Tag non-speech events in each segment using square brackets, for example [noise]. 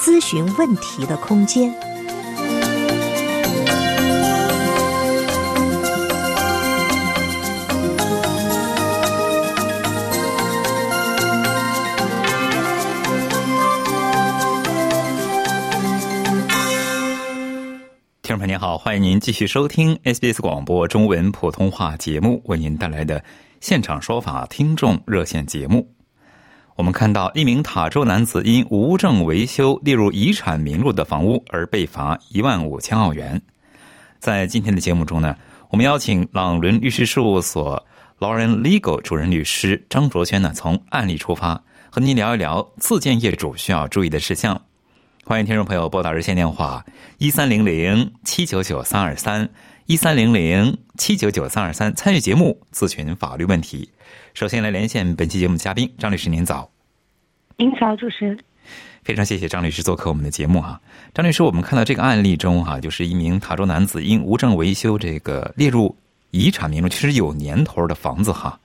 咨询问题的空间。听众朋友您好，欢迎您继续收听 SBS 广播中文普通话节目为您带来的现场说法听众热线节目。我们看到一名塔州男子因无证维修列入遗产名录的房屋而被罚一万五千澳元。在今天的节目中呢，我们邀请朗伦律师事务所 Lauren Legal 主任律师张卓轩呢，从案例出发，和您聊一聊自建业主需要注意的事项。欢迎听众朋友拨打热线电话一三零零七九九三二三一三零零七九九三二三参与节目咨询法律问题。首先来连线本期节目嘉宾张律师，您早。您早，主持人。非常谢谢张律师做客我们的节目哈。张律师，我们看到这个案例中哈，就是一名塔州男子因无证维修这个列入遗产名录，其实有年头的房子哈，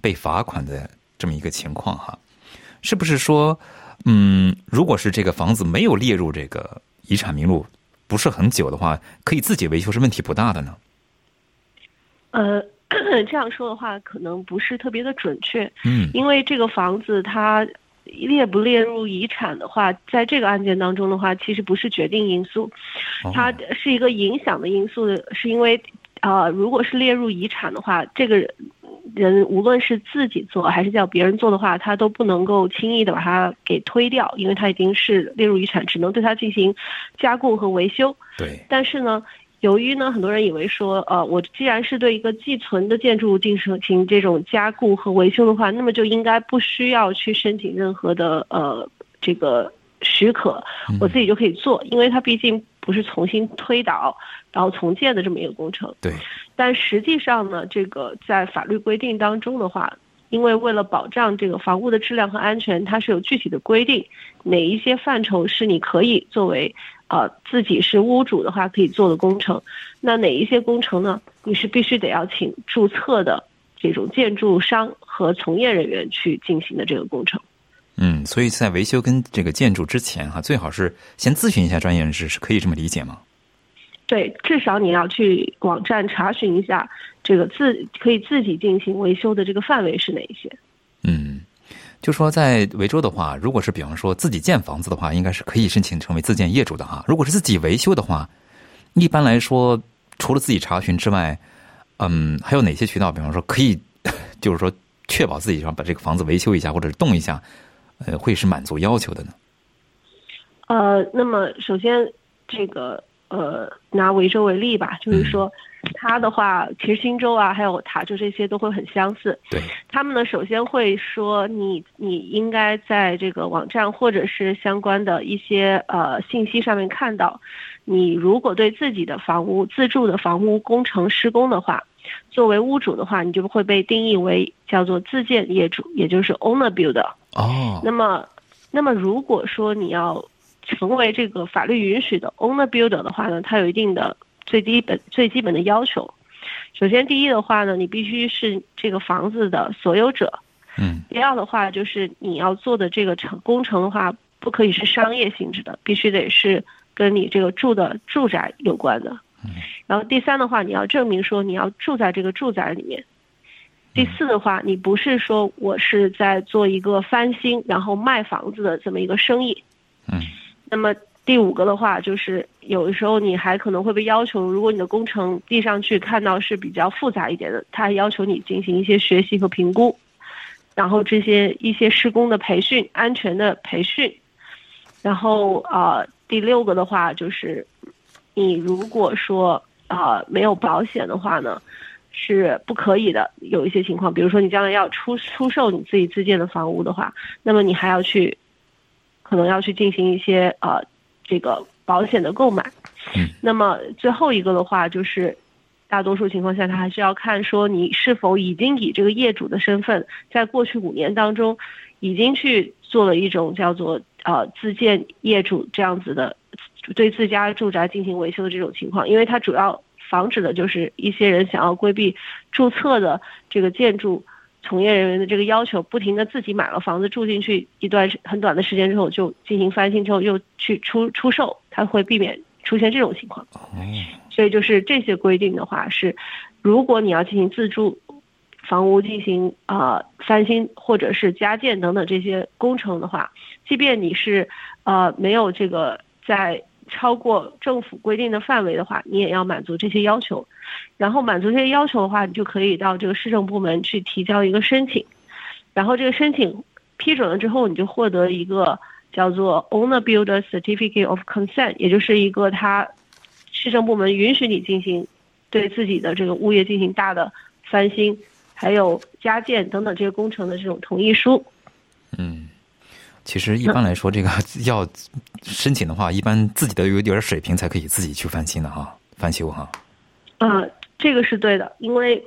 被罚款的这么一个情况哈，是不是说？嗯，如果是这个房子没有列入这个遗产名录，不是很久的话，可以自己维修是问题不大的呢。呃，这样说的话可能不是特别的准确。嗯，因为这个房子它列不列入遗产的话，在这个案件当中的话，其实不是决定因素，它是一个影响的因素，是因为啊，如果是列入遗产的话，这个人。人无论是自己做还是叫别人做的话，他都不能够轻易的把它给推掉，因为他已经是列入遗产，只能对它进行加固和维修。对。但是呢，由于呢，很多人以为说，呃，我既然是对一个寄存的建筑物进行这种加固和维修的话，那么就应该不需要去申请任何的呃这个许可，我自己就可以做，因为它毕竟不是重新推倒然后重建的这么一个工程。对。但实际上呢，这个在法律规定当中的话，因为为了保障这个房屋的质量和安全，它是有具体的规定，哪一些范畴是你可以作为呃自己是屋主的话可以做的工程，那哪一些工程呢？你是必须得要请注册的这种建筑商和从业人员去进行的这个工程。嗯，所以在维修跟这个建筑之前哈，最好是先咨询一下专业人士，是可以这么理解吗？对，至少你要去网站查询一下，这个自可以自己进行维修的这个范围是哪一些？嗯，就说在维州的话，如果是比方说自己建房子的话，应该是可以申请成为自建业主的哈。如果是自己维修的话，一般来说，除了自己查询之外，嗯，还有哪些渠道？比方说可以，[laughs] 就是说确保自己要把这个房子维修一下，或者是动一下，呃，会是满足要求的呢？呃，那么首先这个。呃，拿维州为例吧，就是说，它的话，其实新州啊，还有塔州这些都会很相似。对，他们呢，首先会说你你应该在这个网站或者是相关的一些呃信息上面看到，你如果对自己的房屋自住的房屋工程施工的话，作为屋主的话，你就会被定义为叫做自建业主，也就是 owner builder。哦。那么，那么如果说你要。成为这个法律允许的 owner builder 的话呢，它有一定的最基本最基本的要求。首先，第一的话呢，你必须是这个房子的所有者。嗯。第二的话，就是你要做的这个成工程的话，不可以是商业性质的，必须得是跟你这个住的住宅有关的。嗯。然后第三的话，你要证明说你要住在这个住宅里面。第四的话，你不是说我是在做一个翻新然后卖房子的这么一个生意。嗯。那么第五个的话，就是有的时候你还可能会被要求，如果你的工程递上去看到是比较复杂一点的，他还要求你进行一些学习和评估，然后这些一些施工的培训、安全的培训，然后啊，第六个的话就是，你如果说啊没有保险的话呢，是不可以的。有一些情况，比如说你将来要出出售你自己自建的房屋的话，那么你还要去。可能要去进行一些呃，这个保险的购买。嗯，那么最后一个的话，就是大多数情况下，他还是要看说你是否已经以这个业主的身份，在过去五年当中，已经去做了一种叫做呃自建业主这样子的，对自家住宅进行维修的这种情况，因为它主要防止的就是一些人想要规避注册的这个建筑。从业人员的这个要求，不停的自己买了房子住进去一段很短的时间之后，就进行翻新之后又去出出售，它会避免出现这种情况。哦，所以就是这些规定的话是，如果你要进行自住房屋进行呃翻新或者是加建等等这些工程的话，即便你是呃没有这个在超过政府规定的范围的话，你也要满足这些要求。然后满足这些要求的话，你就可以到这个市政部门去提交一个申请，然后这个申请批准了之后，你就获得一个叫做 Owner Builder Certificate of Consent，也就是一个他市政部门允许你进行对自己的这个物业进行大的翻新，还有加建等等这些工程的这种同意书。嗯，其实一般来说，这个 [laughs] 要申请的话，一般自己都有点水平才可以自己去翻新的哈，翻修哈。嗯，这个是对的，因为，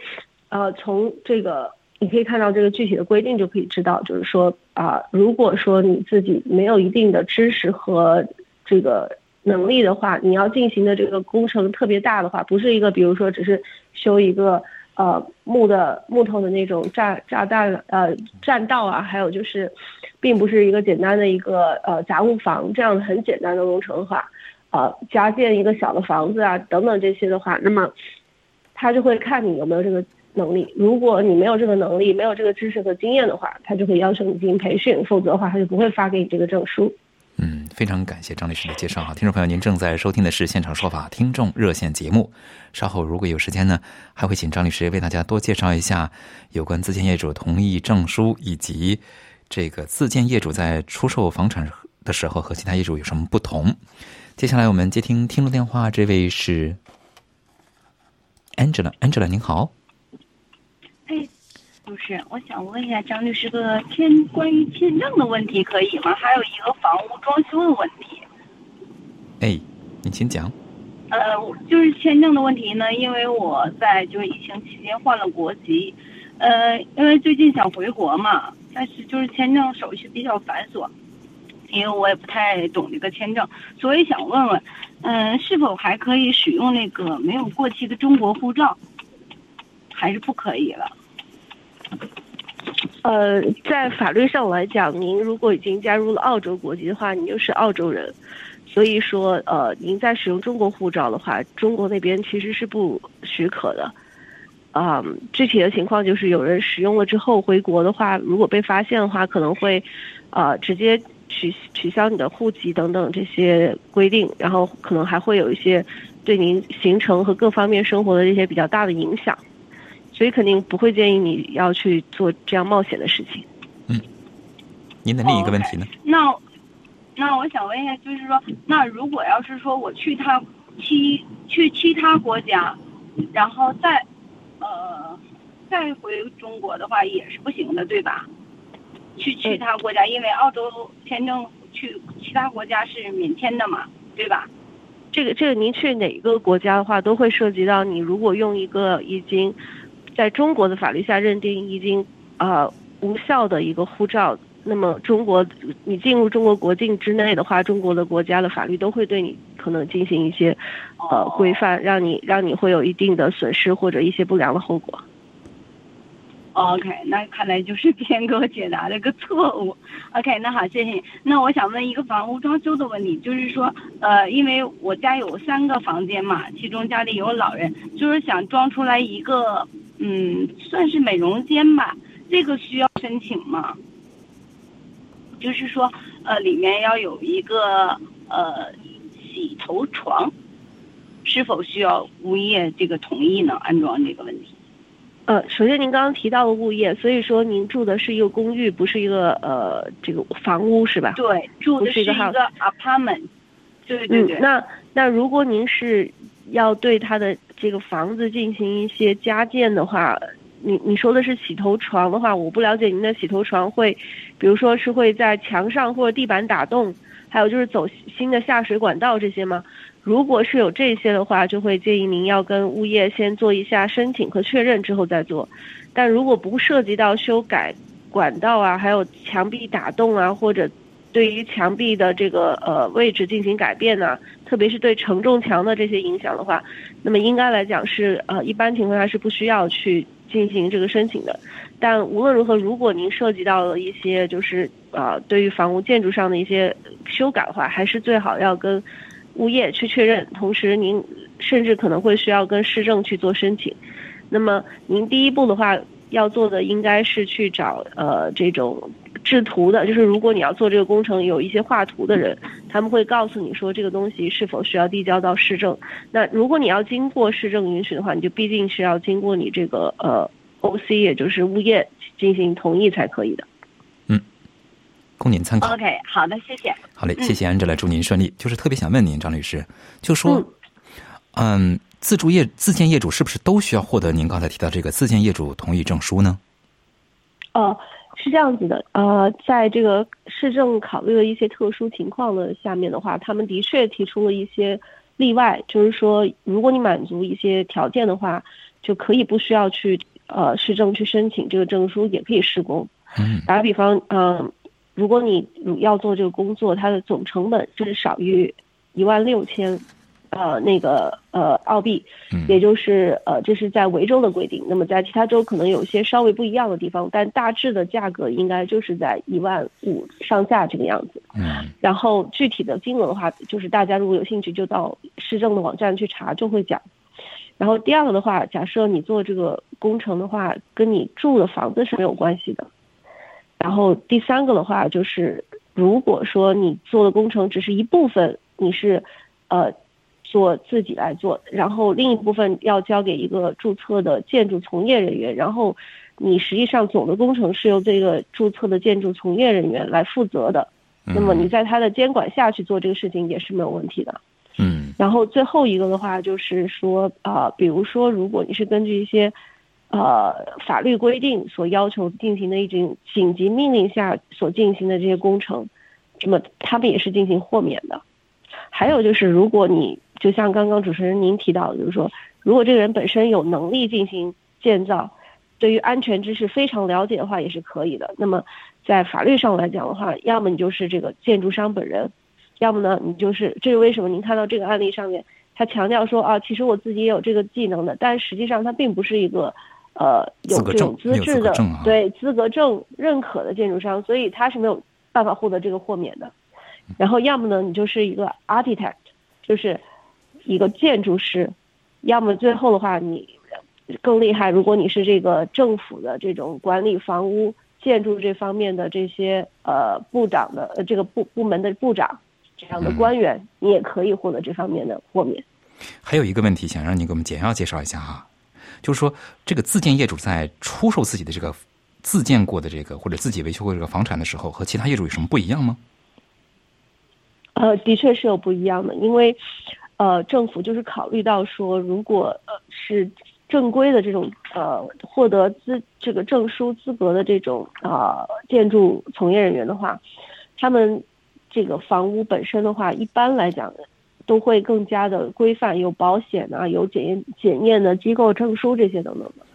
呃，从这个你可以看到这个具体的规定就可以知道，就是说啊、如果说你自己没有一定的知识和这个能力的话，你要进行的这个工程特别大的话，不是一个比如说只是修一个呃木的木头的那种炸炸弹呃栈道啊，还有就是，并不是一个简单的一个呃杂物房这样的很简单的工程的话。呃，加建一个小的房子啊，等等这些的话，那么他就会看你有没有这个能力。如果你没有这个能力，没有这个知识和经验的话，他就会要求你进行培训，否则的话，他就不会发给你这个证书。嗯，非常感谢张律师的介绍哈，听众朋友，您正在收听的是现场说法听众热线节目。稍后如果有时间呢，还会请张律师为大家多介绍一下有关自建业主同意证书以及这个自建业主在出售房产的时候和其他业主有什么不同。接下来我们接听听众电话，这位是 Angela，Angela 您好，主持人，我想问一下张律师个签关于签证的问题可以吗？还有一个房屋装修的问题。哎，你请讲。呃，就是签证的问题呢，因为我在就是疫情期间换了国籍，呃，因为最近想回国嘛，但是就是签证手续比较繁琐，因为我也不太懂这个签证，所以想问问，嗯、是否还可以使用那个没有过期的中国护照，还是不可以了？呃，在法律上来讲，您如果已经加入了澳洲国籍的话，你就是澳洲人。所以说，呃，您在使用中国护照的话，中国那边其实是不许可的。啊、具体的情况就是有人使用了之后回国的话，如果被发现的话，可能会，呃，直接取取消你的户籍等等这些规定，然后可能还会有一些对您行程和各方面生活的这些比较大的影响。所以肯定不会建议你要去做这样冒险的事情。嗯您的另一个问题呢？那那我想问一下，就是说，那如果要是说我去他其去其他国家，然后再呃再回中国的话，也是不行的，对吧？去其他国家，因为澳洲签证去其他国家是免签的嘛，对吧？这个这个，您去哪个国家的话，都会涉及到你如果用一个已经在中国的法律下认定已经呃无效的一个护照，那么中国你进入中国国境之内的话，中国的国家的法律都会对你可能进行一些呃规范，让你让你会有一定的损失或者一些不良的后果。OK，那看来就是别人给我解答了个错误。OK，那好，谢谢你。那我想问一个房屋装修的问题，就是说，呃，因为我家有三个房间嘛，其中家里有老人，就是想装出来一个，嗯，算是美容间吧，这个需要申请吗？就是说，呃，里面要有一个呃洗头床，是否需要物业这个同意呢？安装这个问题。呃，首先您刚刚提到了物业，所以说您住的是一个公寓，不是一个呃这个房屋是吧？对，住的是一个 apartment。对对对，嗯，那那如果您是要对他的这个房子进行一些加建的话，你你说的是洗头床的话，我不了解您的洗头床会，比如说是会在墙上或者地板打洞，还有就是走新的下水管道这些吗？如果是有这些的话，就会建议您要跟物业先做一下申请和确认之后再做。但如果不涉及到修改管道啊，还有墙壁打洞啊，或者对于墙壁的这个呃位置进行改变呢，特别是对承重墙的这些影响的话，那么应该来讲是呃一般情况下是不需要去进行这个申请的。但无论如何，如果您涉及到了一些就是呃对于房屋建筑上的一些修改的话，还是最好要跟物业去确认，同时您甚至可能会需要跟市政去做申请。那么您第一步的话要做的应该是去找呃这种制图的，就是如果你要做这个工程，有一些画图的人，他们会告诉你说这个东西是否需要递交到市政。那如果你要经过市政允许的话，你就毕竟是要经过你这个呃 OC，也就是物业进行同意才可以的。供您参考。OK，好的，谢谢。好嘞，谢谢安哲来祝您顺利。就是特别想问您，张律师，就说，嗯，自住业自建业主是不是都需要获得您刚才提到这个自建业主同意证书呢？哦，是这样子的，呃，在这个市政考虑了一些特殊情况的下面的话，他们的确提出了一些例外，就是说，如果你满足一些条件的话，就可以不需要去呃市政去申请这个证书，也可以施工。嗯打个比方，嗯、如果你要做这个工作，它的总成本是少于一万六千，呃，那个呃澳币，嗯也就是呃这是在维州的规定。那么在其他州可能有些稍微不一样的地方，但大致的价格应该就是在一万五上下这个样子。嗯然后具体的金额的话，就是大家如果有兴趣，就到市政的网站去查，就会讲。然后第二个的话，假设你做这个工程的话，跟你住的房子是没有关系的。然后第三个的话，就是如果说你做的工程只是一部分，你是呃做自己来做，然后另一部分要交给一个注册的建筑从业人员，然后你实际上总的工程是由这个注册的建筑从业人员来负责的。那么你在他的监管下去做这个事情也是没有问题的。嗯然后最后一个的话就是说，啊、比如说，如果你是根据一些呃法律规定所要求进行的一种紧急命令下所进行的这些工程，那么他们也是进行豁免的。还有就是，如果你就像刚刚主持人您提到的，就是说，如果这个人本身有能力进行建造，对于安全知识非常了解的话，也是可以的。那么在法律上来讲的话，要么你就是这个建筑商本人，要么呢你就是这是为什么您看到这个案例上面，他强调说啊，其实我自己也有这个技能的，但实际上他并不是一个呃有这种资质的资啊对资格证认可的建筑商，所以他是没有办法获得这个豁免的。然后要么呢，你就是一个 architect，就是一个建筑师，要么最后的话你更厉害，如果你是这个政府的这种管理房屋建筑这方面的这些呃部长的呃这个部部门的部长这样的官员，你也可以获得这方面的豁免。还有一个问题想让你给我们简要介绍一下哈，就是说这个自建业主在出售自己的这个自建过的这个或者自己维修过这个房产的时候，和其他业主有什么不一样吗？呃，的确是有不一样的，因为，呃，政府就是考虑到说，如果呃是正规的这种呃获得资这个证书资格的这种呃建筑从业人员的话，他们这个房屋本身的话，一般来讲都会更加的规范，有保险啊，有检验检验的机构证书这些等等的。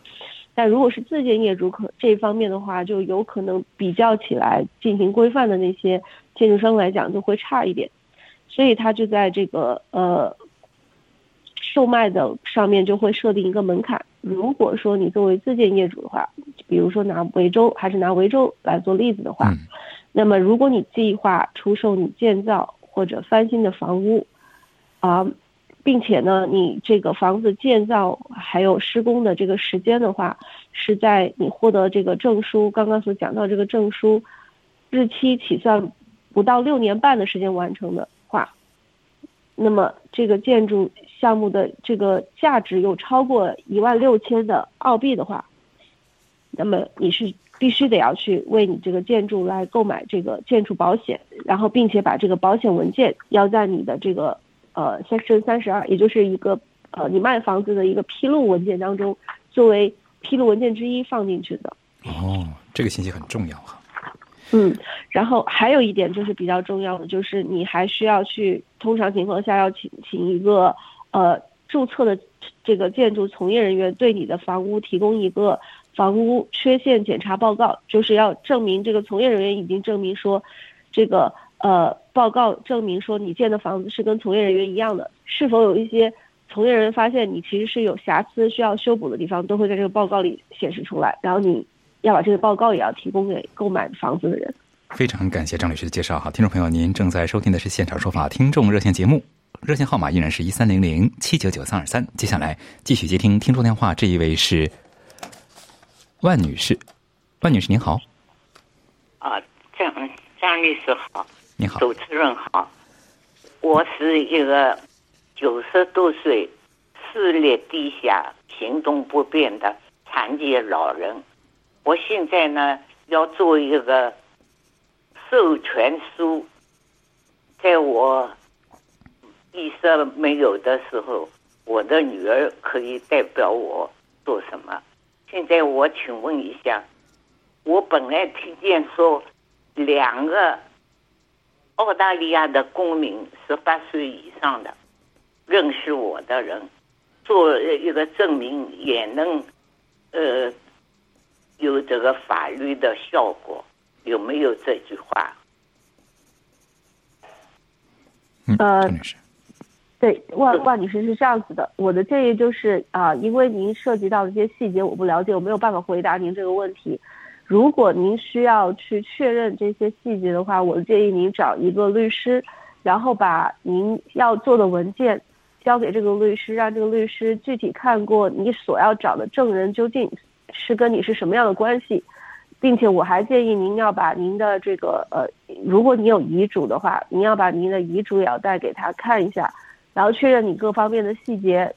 但如果是自建业主可这方面的话，就有可能比较起来进行规范的那些建筑商来讲就会差一点，所以他就在这个呃售卖的上面就会设定一个门槛。如果说你作为自建业主的话，比如说拿维州还是拿维州来做例子的话，嗯那么如果你计划出售你建造或者翻新的房屋，啊、并且呢，你这个房子建造还有施工的这个时间的话，是在你获得这个证书，刚刚所讲到这个证书日期起算不到六年半的时间完成的话，那么这个建筑项目的这个价值有超过一万六千的澳币的话，那么你是必须得要去为你这个建筑来购买这个建筑保险，然后并且把这个保险文件要在你的这个呃 Section 三十二，也就是一个呃你卖房子的一个披露文件当中，作为披露文件之一放进去的。哦，这个信息很重要哈。嗯，然后还有一点就是比较重要的，就是你还需要去，通常情况下要请请一个呃注册的这个建筑从业人员对你的房屋提供一个房屋缺陷检查报告，就是要证明这个从业人员已经证明说，这个呃报告证明说你建的房子是跟从业人员一样的，是否有一些从业人员发现你其实是有瑕疵需要修补的地方，都会在这个报告里显示出来，然后你。要把这个报告也要提供给购买房子的人。非常感谢张律师的介绍哈，听众朋友，您正在收听的是现场说法听众热线节目，热线号码依然是一三零零七九九三二三。接下来继续接听听众电话，这一位是万女士，万女士您好。啊，张张律师好，你好，主持人好，我是一个九十多岁、视力低下、行动不便的残疾老人。我现在呢要做一个授权书，在我意识没有的时候，我的女儿可以代表我做什么？现在我请问一下，我本来听见说两个澳大利亚的公民十八岁以上的认识我的人，做一个证明也能呃。有这个法律的效果，有没有这句话？呃，对，万万女士是这样子的，我的建议就是啊，因为您涉及到的一些细节我不了解，我没有办法回答您这个问题。如果您需要去确认这些细节的话，我建议您找一个律师，然后把您要做的文件交给这个律师，让这个律师具体看过你所要找的证人究竟。是跟你是什么样的关系，并且我还建议您要把您的这个呃，如果你有遗嘱的话，您要把您的遗嘱也要带给他看一下，然后确认你各方面的细节，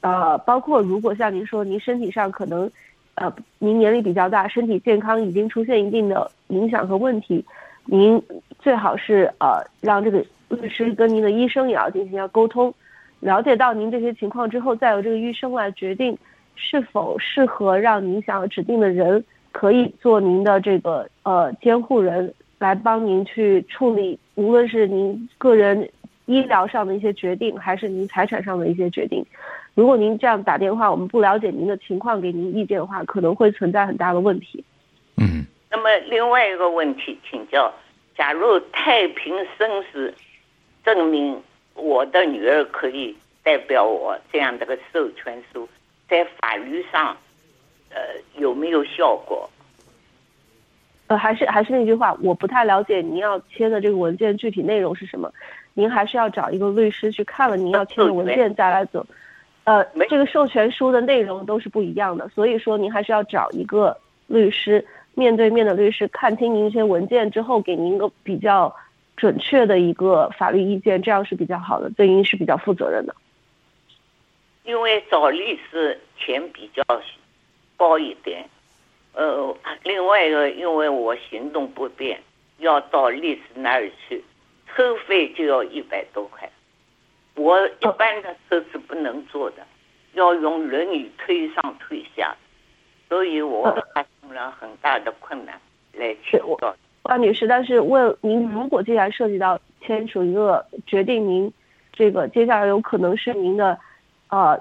呃，包括如果像您说您身体上可能，呃，您年龄比较大，身体健康已经出现一定的影响和问题，您最好是呃让这个律师跟您的医生也要进行要沟通，了解到您这些情况之后，再由这个医生来决定。是否适合让您想要指定的人可以做您的这个呃监护人，来帮您去处理，无论是您个人医疗上的一些决定，还是您财产上的一些决定。如果您这样打电话，我们不了解您的情况，给您意见的话，可能会存在很大的问题。嗯。那么另外一个问题，请教：假如太平绅士证明我的女儿可以代表我这样的个授权书。在法律上，呃，有没有效果？呃，还是还是那句话，我不太了解您要签的这个文件具体内容是什么，您还是要找一个律师去看了您要签的文件再来走。呃，这个授权书的内容都是不一样的，所以说您还是要找一个律师，面对面的律师看清您一些文件之后，给您一个比较准确的一个法律意见，这样是比较好的，对您是比较负责任的。因为找律师钱比较高一点，呃，另外一个，因为我行动不便，要到律师那儿去，车费就要一百多块。我一般的车是不能坐的，要用轮椅推上推下，所以我发生了很大的困难来去到。万女士，但是问您，如果既然涉及到签署一个决定，您这个接下来有可能是您的。呃，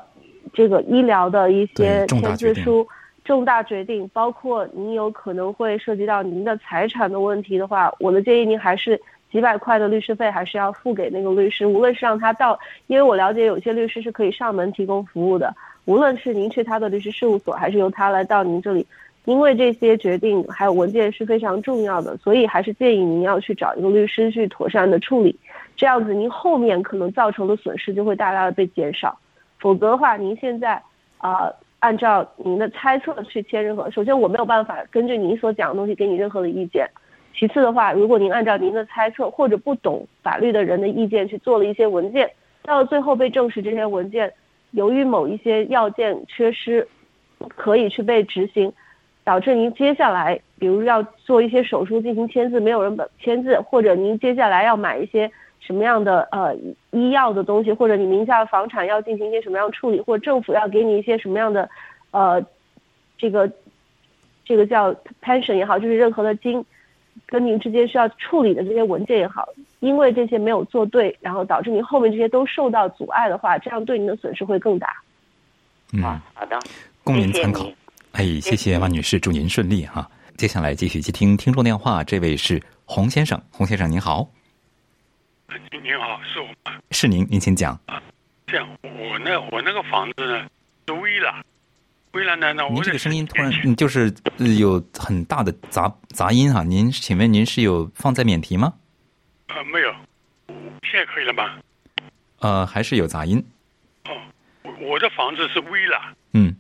这个医疗的一些签字书，重大决定，包括您有可能会涉及到您的财产的问题的话，我的建议您还是几百块的律师费还是要付给那个律师，无论是让他到，因为我了解有些律师是可以上门提供服务的，无论是您去他的律师事务所，还是由他来到您这里，因为这些决定还有文件是非常重要的，所以还是建议您要去找一个律师去妥善的处理，这样子您后面可能造成的损失就会大大的被减少。否则的话，您现在啊，按照您的猜测去签任何，首先我没有办法根据您所讲的东西给你任何的意见。其次的话，如果您按照您的猜测或者不懂法律的人的意见去做了一些文件，到最后被证实这些文件由于某一些要件缺失，可以去被执行，导致您接下来比如要做一些手术进行签字，没有人签字，或者您接下来要买一些。什么样的呃医药的东西，或者你名下的房产要进行一些什么样处理，或者政府要给你一些什么样的呃这个这个叫 pension 也好，就是任何的金，跟您之间需要处理的这些文件也好，因为这些没有做对，然后导致您后面这些都受到阻碍的话，这样对您的损失会更大。嗯，好的，供您参考谢谢。哎，谢谢王女士，祝您顺利哈。接下来继续接听听众电话，这位是洪先生，洪先生您好，您您好，是我吗？是您，您请讲。这样，我那我那个房子呢是微了，微了呢，那我您这个声音突然就是呃有很大的杂杂音哈，您请问您是有放在免提吗？呃没有，现在可以了吗？呃，还是有杂音？哦，我我的房子是微了，嗯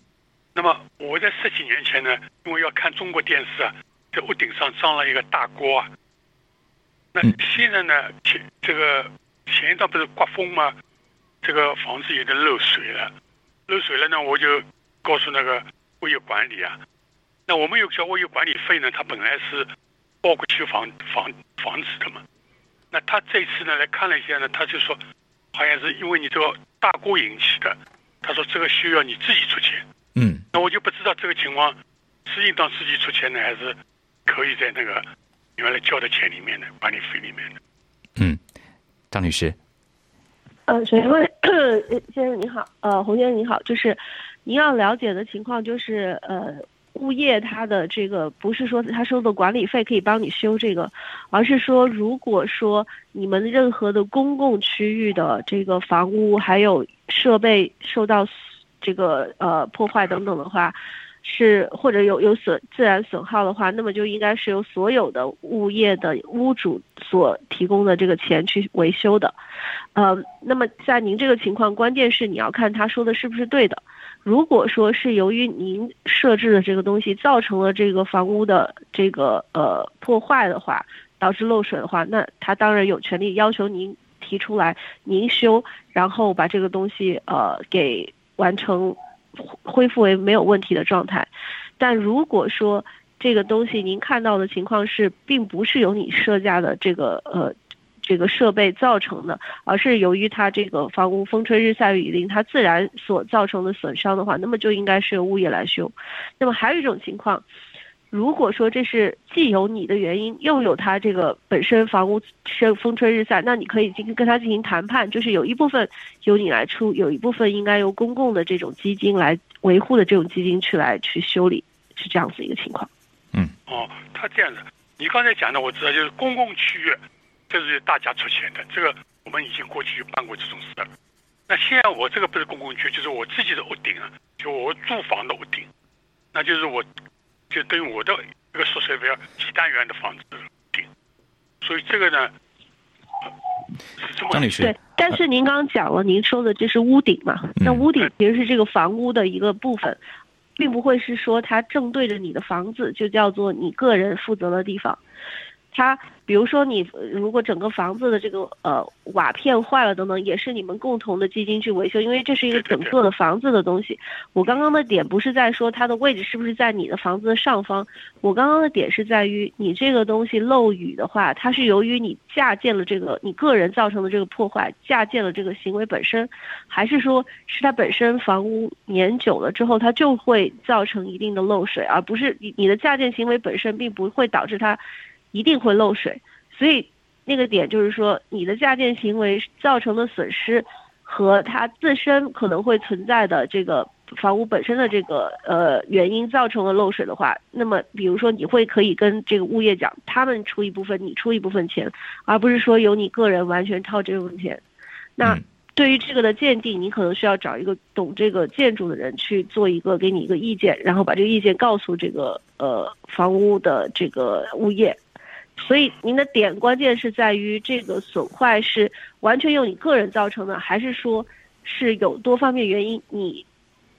那么我在十几年前呢，因为要看中国电视啊，在屋顶上装了一个大锅啊。那嗯现在呢，前这个前一段不是刮风吗？这个房子有点漏水了，漏水了呢，我就告诉那个物业管理啊，那我们有交物业管理费呢，他本来是包括修房房房子的嘛。那他这次呢来看了一下呢，他就说，好像是因为你这个大锅引起的，他说这个需要你自己出钱。嗯那我就不知道这个情况是应当自己出钱呢，还是可以在那个原来交的钱里面的管理费里面的。嗯，张女士，呃，首先问 [coughs] 先生您好，呃，洪先生您好，就是您要了解的情况就是，呃，物业他的这个不是说他收的管理费可以帮你修这个，而是说如果说你们任何的公共区域的这个房屋还有设备受到这个呃破坏等等的话，是或者有有损自然损耗的话，那么就应该是由所有的物业的屋主所提供的这个钱去维修的。呃，那么在您这个情况，关键是你要看他说的是不是对的。如果说是由于您设置的这个东西造成了这个房屋的这个呃破坏的话，导致漏水的话，那他当然有权利要求您提出来，您修，然后把这个东西呃给完成恢复为没有问题的状态。但如果说这个东西您看到的情况是，并不是由你设下的这个呃这个设备造成的，而是由于它这个房屋风吹日晒雨淋它自然所造成的损伤的话，那么就应该是由物业来修。那么还有一种情况，如果说这是既有你的原因，又有它这个本身房屋是风吹日晒，那你可以进跟他进行谈判，就是有一部分由你来出，有一部分应该由公共的这种基金来维护的这种基金去来去修理，是这样子一个情况。嗯哦，他这样子，你刚才讲的我知道，就是公共区域，这是大家出钱的，这个我们已经过去办过这种事了。那现在我这个不是公共区，就是我自己的屋顶啊，就我住房的屋顶，那就是我，就对于我的一个宿舍边几单元的房子的屋顶，所以这个呢，呃是这么张女士对，但是您刚刚讲了，您说的这是屋顶嘛？那屋顶其实是这个房屋的一个部分，并不会是说它正对着你的房子就叫做你个人负责的地方。它比如说你如果整个房子的这个呃瓦片坏了等等，也是你们共同的基金去维修，因为这是一个整个的房子的东西。我刚刚的点不是在说它的位置是不是在你的房子的上方，我刚刚的点是在于你这个东西漏雨的话，它是由于你架建了这个你个人造成的这个破坏，架建了这个行为本身，还是说是它本身房屋年久了之后，它就会造成一定的漏水，而不是你你的架建行为本身并不会导致它一定会漏水，所以那个点就是说你的架建行为造成的损失和它自身可能会存在的这个房屋本身的这个呃原因造成了漏水的话，那么比如说你会可以跟这个物业讲，他们出一部分，你出一部分钱，而不是说由你个人完全掏这部分钱。那嗯对于这个的鉴定，你可能需要找一个懂这个建筑的人去做一个给你一个意见，然后把这个意见告诉这个呃房屋的这个物业。所以您的点关键是在于这个损坏是完全由你个人造成的，还是说是有多方面原因？你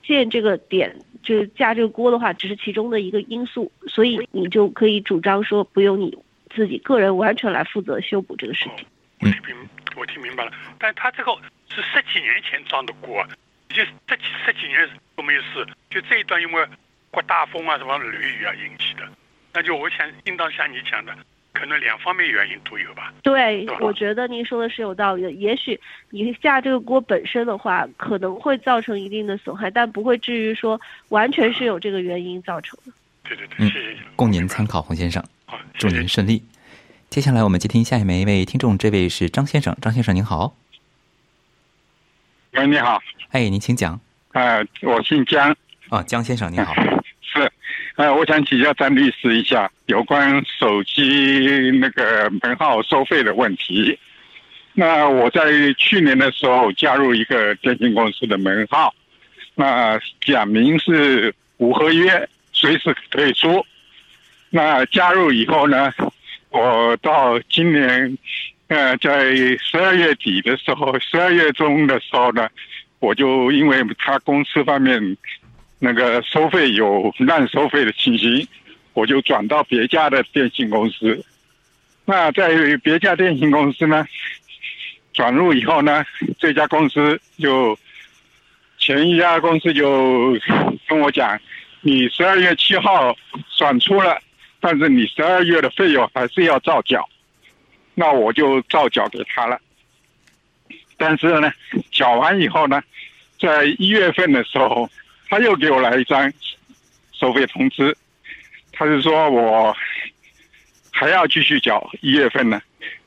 建这个点就是架这个锅的话，只是其中的一个因素，所以你就可以主张说不用你自己个人完全来负责修补这个事情。我听明我听明白了，但他这个是十几年前装的锅，已经这几十几年都没有事，就这一段因为刮大风啊、什么雷雨啊引起的，那就我想应当像你讲的，可能两方面原因都有吧。对我觉得您说的是有道理的。也许你下这个锅本身的话，可能会造成一定的损害，但不会至于说完全是有这个原因造成的。对对对，嗯谢谢你。供您参考，洪先生。好，祝谢谢您顺利。接下来我们接听下面一位听众，这位是张先生，张先生您好，喂，你好，哎，您请讲。呃，我姓江，啊，江先生您好，是，[laughs] 呃，我想请教张律师一下有关手机那个门号收费的问题。那我在去年的时候加入一个电信公司的门号，那讲明是无合约，随时退出。那加入以后呢，我到今年，呃，在十二月底的时候，十二月中的时候呢，我就因为他公司方面那个收费有乱收费的情形，我就转到别家的电信公司。那在别家电信公司呢，转入以后呢，这家公司就前一家公司就跟我讲，你十二月七号转出了，但是你十二月的费用还是要照缴。那我就照缴给他了。但是呢，缴完以后呢，在一月份的时候，他又给我来一张收费通知，他是说我还要继续缴一月份呢。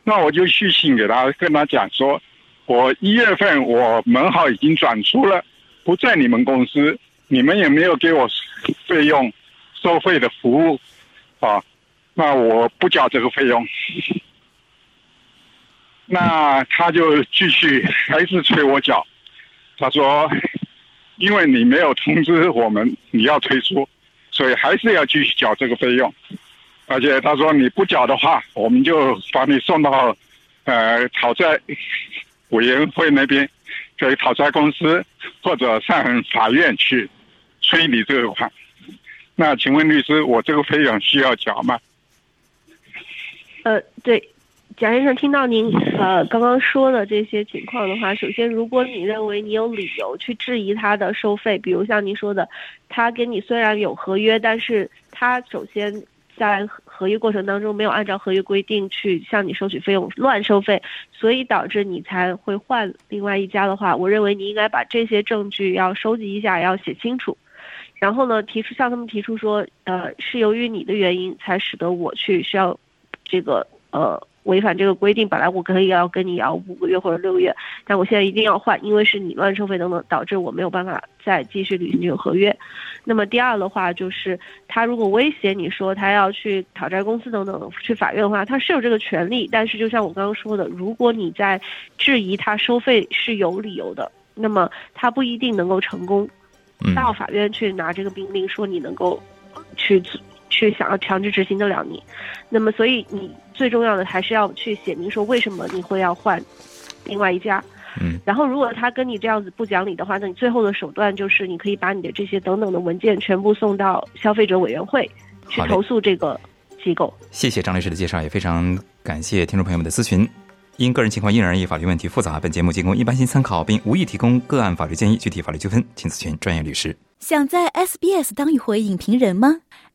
那我就续信给他，跟他讲说，我一月份我门号已经转出了，不在你们公司，你们也没有给我费用收费的服务啊，那我不缴这个费用。那他就继续还是催我缴，他说，因为你没有通知我们你要退出，所以还是要继续缴这个费用，而且他说你不缴的话，我们就把你送到呃讨债委员会那边，给讨债公司或者上法院去催你这个款。那请问律师，我这个费用需要缴吗？呃，对，贾先生，听到您呃刚刚说的这些情况的话，首先，如果你认为你有理由去质疑他的收费，比如像您说的，他跟你虽然有合约，但是他首先在合约过程当中没有按照合约规定去向你收取费用，乱收费，所以导致你才会换另外一家的话，我认为你应该把这些证据要收集一下，要写清楚。然后呢，提出向他们提出说，呃，是由于你的原因才使得我去需要这个呃违反这个规定。本来我可以要跟你要五个月或者六个月，但我现在一定要换，因为是你乱收费等等，导致我没有办法再继续履行这个合约。那么第二的话就是，他如果威胁你说他要去讨债公司等等去法院的话，他是有这个权利。但是就像我刚刚说的，如果你在质疑他收费是有理由的，那么他不一定能够成功。嗯，到法院去拿这个命令，说你能够去去想要强制执行得了你。那么，所以你最重要的还是要去写明说为什么你会要换另外一家。嗯，然后如果他跟你这样子不讲理的话，那你最后的手段就是你可以把你的这些等等的文件全部送到消费者委员会去投诉这个机构。谢谢张律师的介绍，也非常感谢听众朋友们的咨询。因个人情况因人而异，法律问题复杂，本节目仅供一般性参考，并无意提供个案法律建议。具体法律纠纷，请咨询专业律师。想在 SBS 当一回影评人吗